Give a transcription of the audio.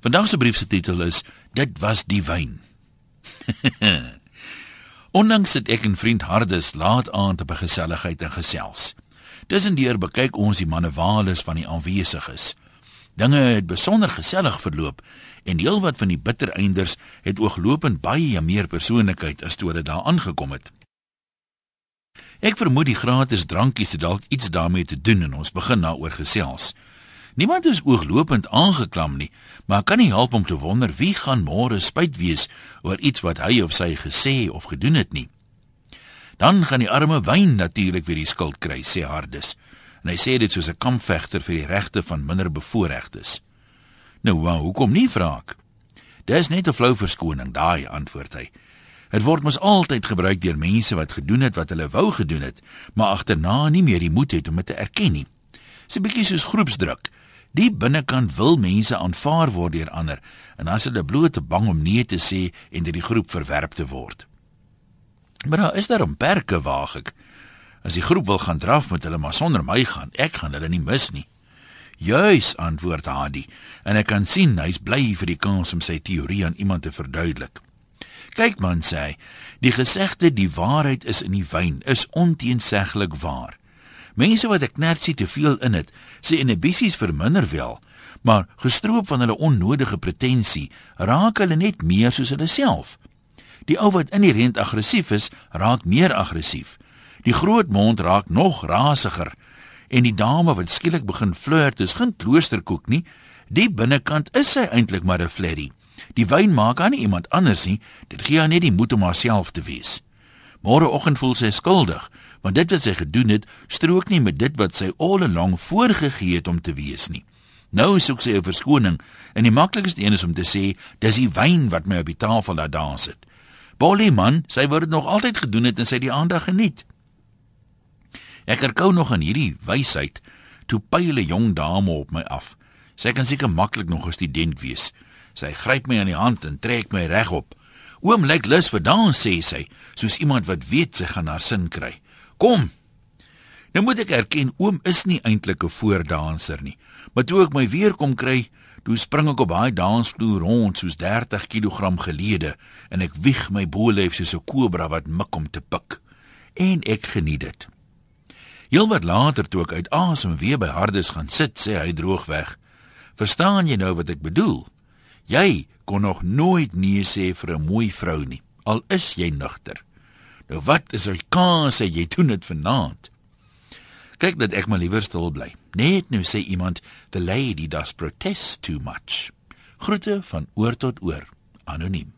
Vandag se brief se titel is Dit was die wyn. Ondanks dit ek en vriend Hardes laat aand op 'n geselligheid en gesels. Tussendeur bekyk ons die manewales van die aanwesiges. Dinge het besonder gesellig verloop en heelwat van die bittereinders het ooglopend baie meer persoonlikheid as toe dit daar aangekom het. Ek vermoed die gratis drankies het dalk iets daarmee te doen en ons begin daaroor gesels. Niemand is ooglopend aangeklam nie, maar kan nie help om te wonder wie gaan môre spyt wees oor iets wat hy of sy gesê of gedoen het nie. Dan gaan die arme wyn natuurlik weer die skuld kry, sê Hardes. En hy sê dit soos 'n kampvegter vir die regte van minderbevoorregtes. Nou, waar hoekom nie vra ek? Dis net 'n flou verskoning, daai antwoord hy. Dit word mos altyd gebruik deur mense wat gedoen het wat hulle wou gedoen het, maar agterna nie meer die moed het om dit te erken nie. Dis 'n bietjie soos groepsdruk. Die binnekant wil mense aanvaar word deur ander en dan is hulle bloot te bang om nee te sê en deur die groep verwerp te word. Maar daar is daar 'n perke waag ek. As die groep wil gaan draf met hulle maar sonder my gaan, ek gaan hulle nie mis nie. Juis antwoord Hadi en ek kan sien hy's bly vir die kans om sy teorie aan iemand te verduidelik. Kyk man sê hy, die gesegde die waarheid is in die wyn is onteenseglik waar. Mense wat ek net sien te veel in het, sê inhibisies verminder wel, maar gestroop van hulle onnodige pretensie, raak hulle net meer soos hulle self. Die ou wat inherënt aggressief is, raak meer aggressief. Die groot mond raak nog rasiger en die dame wat skielik begin flirt, is geen kloosterkoek nie. Die binnekant is sy eintlik maar 'n flerry. Die wyn maak aan iemand anders nie, dit gee haar net die moed om haarself te wees. Môreoggend voel sy skuldig, want dit wat sy gedoen het, strook nie met dit wat sy al lank voorgegee het om te wees nie. Nou soek sy 'n verskoning en die maklikste een is om te sê, dis die wyn wat my op die tafel laat dans het. Bolle man, sy wou dit nog altyd gedoen het en sy die aandag geniet. Ek herkou nog aan hierdie wysheid toe pyl 'n jong dame op my af. Sy kan seker maklik nog 'n student wees. Sy gryp my aan die hand en trek my regop. Oom lyk lus vir dans sê sy, soos iemand wat weet sy gaan haar sin kry. Kom. Nou moet ek erken oom is nie eintlik 'n voordanser nie. Maar toe ek my weer kom kry, toe spring ek op daai dansvloer rond soos 30 kg gelede en ek wieg my boelef soos 'n kobra wat mik om te pik. En ek geniet dit. Heelwat later toe ek uit asem weer by Hardes gaan sit, sê hy droogweg: "Verstaan jy nou wat ek bedoel? Jy kon nog nooit nee sê vir 'n mooi vrou nie, al is jy nugter." Nou wat is hy kans sê jy doen dit vanaand? Kyk dat ek maar liewer stil bly. Net nou sê iemand the lady does protest too much. Groete van oor tot oor. Anoniem.